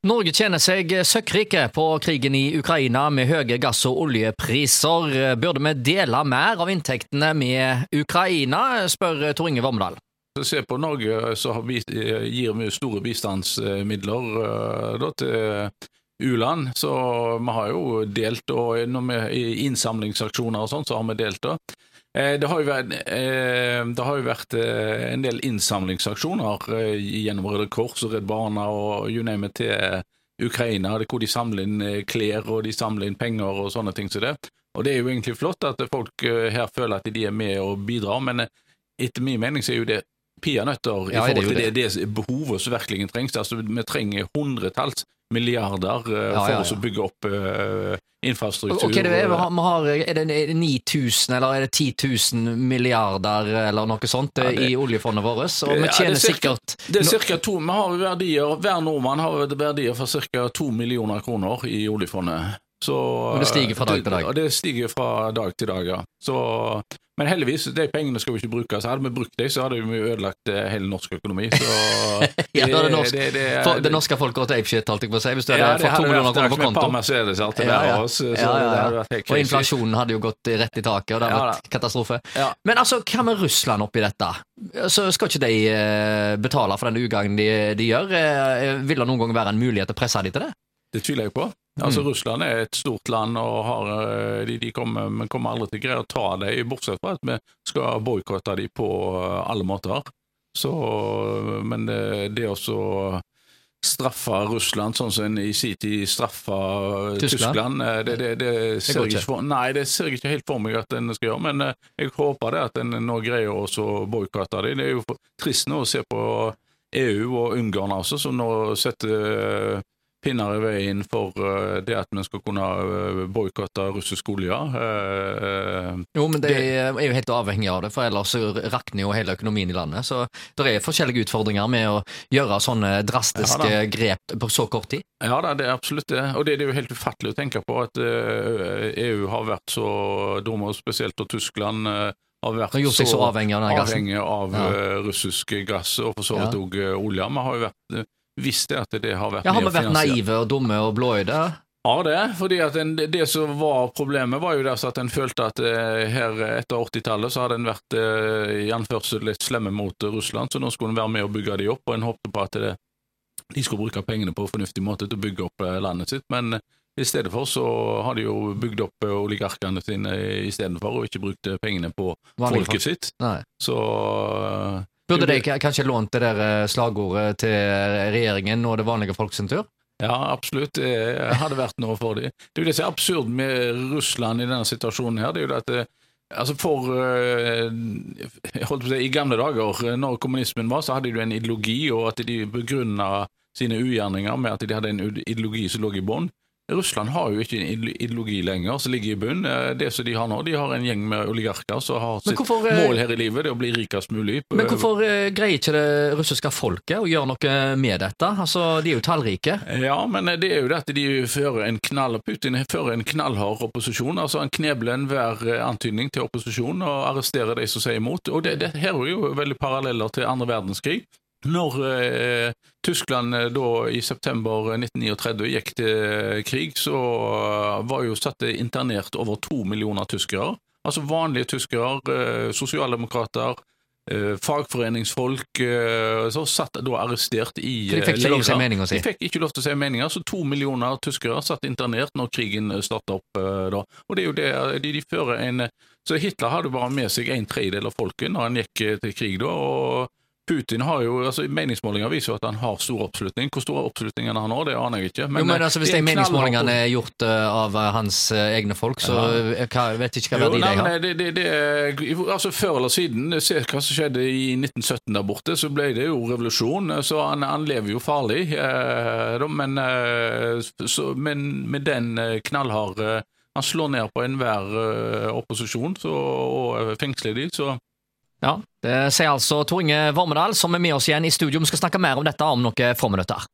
Norge tjener seg søkkrike på krigen i Ukraina med høye gass- og oljepriser. Burde vi dele mer av inntektene med Ukraina, spør Tor Inge Vormedal. Se på Norge, så vi, gir vi store bistandsmidler uh, da, til u-land. Så vi har jo delt, og når vi i innsamlingsaksjoner og sånn, så har vi delt. da. Eh, det har jo vært, eh, har jo vært eh, en del innsamlingsaksjoner gjennom Røde Kors og Redd Barna og you name it til Ukraina, hvor de samler inn klær og de samler inn penger og sånne ting som det. Og det er jo egentlig flott at folk her føler at de er med og bidrar, men etter min mening så er jo det peanøtter i ja, forhold til det, det, det behovet som virkelig trengs. Altså, vi trenger hundretalls milliarder uh, ja, for ja, å bygge opp uh, infrastruktur. Okay, det er, har, er, det 9000 eller er det 10 000 milliarder eller noe sånt det, i oljefondet vårt? Og vi tjener det sikkert Det er cirka to, vi har verdier, Hver nordmann har verdier for ca. to millioner kroner i oljefondet. Så, og det stiger fra dag til dag? Det, det stiger fra dag til dag, ja. Så, men heldigvis, de pengene skal vi ikke bruke. Så hadde vi brukt dem, så hadde vi ødelagt eh, hele norsk økonomi. Så ja, det, det, norsk, det, det, for, det norske folk går til apeshit, holdt jeg på å si. Hvis du hadde ja, fått to millioner kroner på konto. Mercedes, alt det ja, ja. Oss, så ja, ja, ja. Og inflasjonen hadde jo gått rett i taket, og det hadde vært katastrofe. Men altså, hva med Russland oppi dette? Så skal ikke de eh, betale for den ugangen de, de gjør? Eh, vil det noen gang være en mulighet til å presse dem til det? Det tviler jeg på. Altså, mm. Russland er et stort land, og har, eh, de, de kommer, kommer aldri til å greie å ta dem, bortsett fra at vi skal boikotte dem på eh, alle måter. Så, men det, det å straffe Russland sånn som en i sin tid straffa Tyskland, Tyskland eh, det, det, det, ser jeg ikke for, nei, det ser jeg ikke helt for meg at en skal gjøre, men jeg håper det at en nå greier å boikotte dem. Det er jo trist nå å se på EU og Ungarn også, som nå setter pinner i veien for eh, det at vi skal kunne eh, boikotte russisk olje. Eh, jo, men det er jo helt avhengig av det, for ellers rakner jo hele økonomien i landet. Så det er forskjellige utfordringer med å gjøre sånne drastiske ja, grep på så kort tid. Ja da, det er absolutt det. Og det, er jo helt ufattelig å tenke på at EU har vært så dumme, spesielt og Tyskland har vært så, så, avhengig av, avhengig av ja. russisk gass, og for så vidt òg olje. Vi har jo vært visst det at det har vært ja, Har vi vært naive og dumme og blåøyde? Ja, det. fordi at en, Det som var problemet, var jo det at en følte at eh, her etter 80-tallet så hadde en vært eh, i anførsel litt slemme mot Russland, så nå skulle en være med og bygge de opp. og En håpte på at det, de skulle bruke pengene på en fornuftig måte til å bygge opp eh, landet sitt. Men i stedet for så har de jo bygd opp oligarkene sine istedenfor, og ikke brukt pengene på Vanlig folket sitt. Nei. Så Burde de kanskje lånt det der eh, slagordet til regjeringen og det vanlige folk sin tur? Ja, absolutt. Det hadde vært noe for dem. Det er jo det som er absurd med Russland i denne situasjonen her. det er jo at det, eh, altså for eh, jeg holdt på å si, I gamle dager, når kommunismen var, så hadde de en ideologi, og at de begrunna sine ugjerninger med at de hadde en ideologi som lå i bånn. Russland har jo ikke en ideologi lenger som ligger i bunn. Eh, det som de har nå, de har en gjeng med oligarker som har sitt hvorfor, eh, mål her i livet, det å bli rikest mulig. Men hvorfor eh, greier ikke det russiske folket å gjøre noe med dette? Altså, De er jo tallrike. Ja, men det er jo det at de fører en knall Putin fører en knallhard opposisjon. altså Han knebler enhver antydning til opposisjon og arresterer de som sier imot. Og det, det her er jo veldig paralleller til andre verdenskrig. Når eh, Tyskland eh, da i september 1939 gikk til eh, krig, så eh, var jo satt internert over to millioner tyskere. Altså vanlige tyskere, eh, sosialdemokrater, eh, fagforeningsfolk, så satt da arrestert i. De fikk ikke lov til å si meninga si? De fikk ikke lov til å si meninga, så to millioner tyskere satt internert når krigen starta opp da. Og det er jo det, de, de fører en Så Hitler hadde bare med seg en tredjedel av folket når han gikk til krig da. og Putin har jo, altså Meningsmålinger viser jo at han har stor oppslutning. Hvor stor oppslutning han har det aner jeg ikke. Men, jo, men altså, Hvis de meningsmålingene er gjort uh, av uh, hans egne folk, så ja. hva, vet ikke hva verdi de har? Det, det, det, altså Før eller siden, se hva som skjedde i 1917 der borte, så ble det jo revolusjon. Så han, han lever jo farlig. men, så, men med den knallharde Han slår ned på enhver opposisjon så, og fengsler de, så ja, Det sier altså Tor Inge Vormedal, som er med oss igjen i studio. Vi skal snakke mer om dette om noen få minutter.